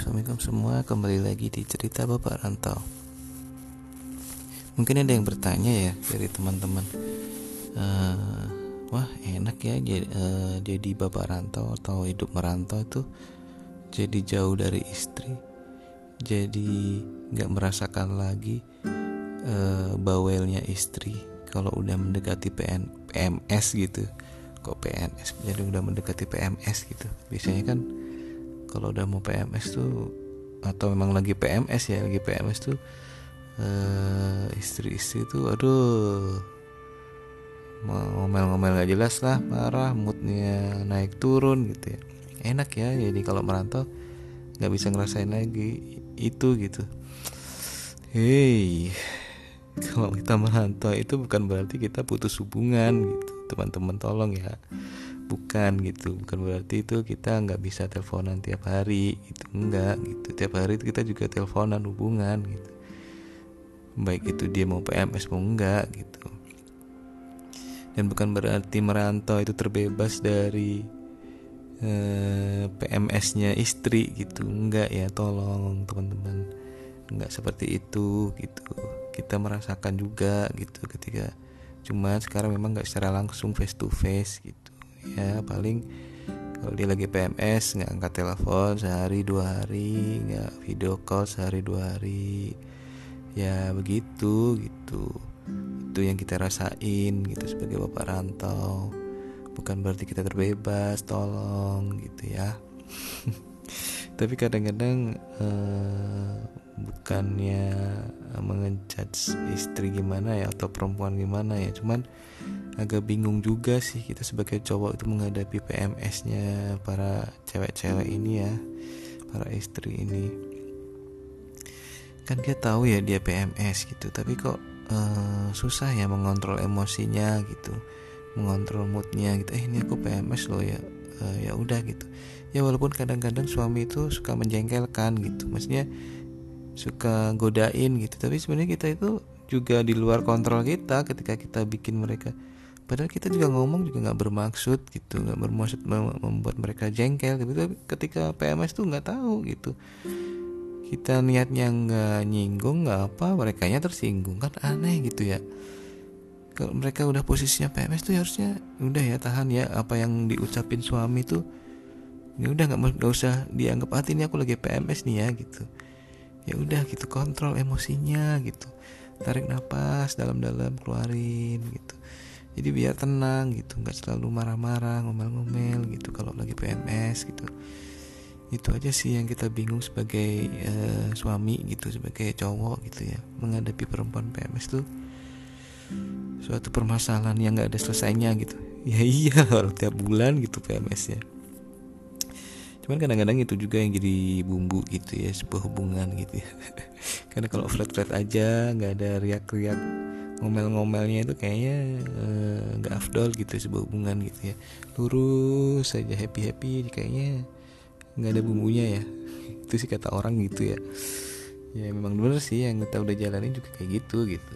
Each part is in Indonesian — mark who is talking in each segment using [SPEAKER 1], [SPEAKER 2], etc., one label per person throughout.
[SPEAKER 1] assalamualaikum semua. Kembali lagi di cerita Bapak Rantau. Mungkin ada yang bertanya ya dari teman-teman. Uh, wah enak ya jadi, uh, jadi bapak rantau atau hidup merantau itu jadi jauh dari istri. Jadi nggak merasakan lagi uh, bawelnya istri kalau udah mendekati PN, PMS gitu. Kok PNS? Jadi udah mendekati PMS gitu. Biasanya kan kalau udah mau PMS tuh atau memang lagi PMS ya lagi PMS tuh uh, istri-istri tuh aduh ngomel-ngomel gak jelas lah marah moodnya naik turun gitu ya. Enak ya jadi kalau merantau nggak bisa ngerasain lagi itu gitu. Hei kalau kita merantau itu bukan berarti kita putus hubungan gitu. Teman-teman tolong ya bukan gitu bukan berarti itu kita nggak bisa teleponan tiap hari itu enggak gitu. Tiap hari itu kita juga teleponan hubungan gitu. Baik itu dia mau PMS mau enggak gitu. Dan bukan berarti merantau itu terbebas dari eh, PMS-nya istri gitu enggak ya tolong teman-teman. Enggak seperti itu gitu. Kita merasakan juga gitu ketika cuma sekarang memang nggak secara langsung face to face gitu ya paling kalau dia lagi PMS nggak angkat telepon sehari dua hari nggak video call sehari dua hari. Ya begitu gitu. Itu yang kita rasain gitu sebagai bapak rantau. Bukan berarti kita terbebas tolong gitu ya. Tapi kadang-kadang eh, bukannya mengejudge istri gimana ya atau perempuan gimana ya. Cuman agak bingung juga sih kita sebagai cowok itu menghadapi PMS-nya para cewek-cewek ini ya para istri ini. Kan dia tahu ya dia PMS gitu tapi kok uh, susah ya mengontrol emosinya gitu mengontrol moodnya gitu. Eh ini aku PMS loh ya uh, ya udah gitu. Ya walaupun kadang-kadang suami itu suka menjengkelkan gitu maksudnya suka godain gitu. Tapi sebenarnya kita itu juga di luar kontrol kita ketika kita bikin mereka padahal kita juga ngomong juga nggak bermaksud gitu nggak bermaksud membuat mereka jengkel gitu. Tapi ketika PMS tuh nggak tahu gitu. Kita niatnya nggak nyinggung nggak apa mereka nya tersinggung. Kan aneh gitu ya. Kalau mereka udah posisinya PMS tuh ya harusnya udah ya tahan ya apa yang diucapin suami tuh. Ya udah nggak nggak usah dianggap hati ini aku lagi PMS nih ya gitu. Ya udah gitu kontrol emosinya gitu. Tarik nafas dalam-dalam keluarin gitu jadi biar tenang gitu nggak selalu marah-marah ngomel-ngomel gitu kalau lagi PMS gitu. Itu aja sih yang kita bingung sebagai uh, suami gitu sebagai cowok gitu ya. Menghadapi perempuan PMS tuh suatu permasalahan yang nggak ada selesainya gitu. Ya iya kalau tiap bulan gitu PMS ya cuman kadang-kadang itu juga yang jadi bumbu gitu ya sebuah hubungan gitu ya. Karena kalau flat-flat aja nggak ada riak-riak ngomel-ngomelnya itu kayaknya eh, nggak uh, afdol gitu sebuah hubungan gitu ya. Lurus saja happy happy kayaknya nggak ada bumbunya ya. Itu sih kata orang gitu ya. Ya memang bener sih yang kita udah jalanin juga kayak gitu gitu.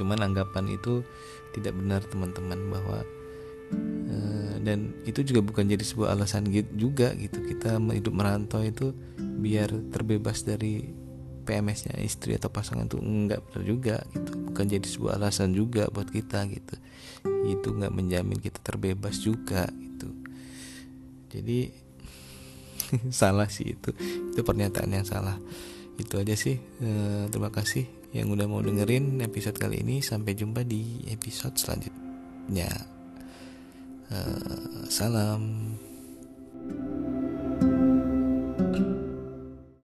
[SPEAKER 1] Cuman anggapan itu tidak benar teman-teman bahwa uh, dan itu juga bukan jadi sebuah alasan juga gitu. Kita hidup merantau itu biar terbebas dari PMS-nya istri atau pasangan tuh enggak benar juga gitu. Bukan jadi sebuah alasan juga buat kita gitu. Itu nggak menjamin kita terbebas juga gitu. Jadi salah sih itu. Itu pernyataan yang salah. Itu aja sih. E, terima kasih yang udah mau dengerin episode kali ini. Sampai jumpa di episode selanjutnya. E, salam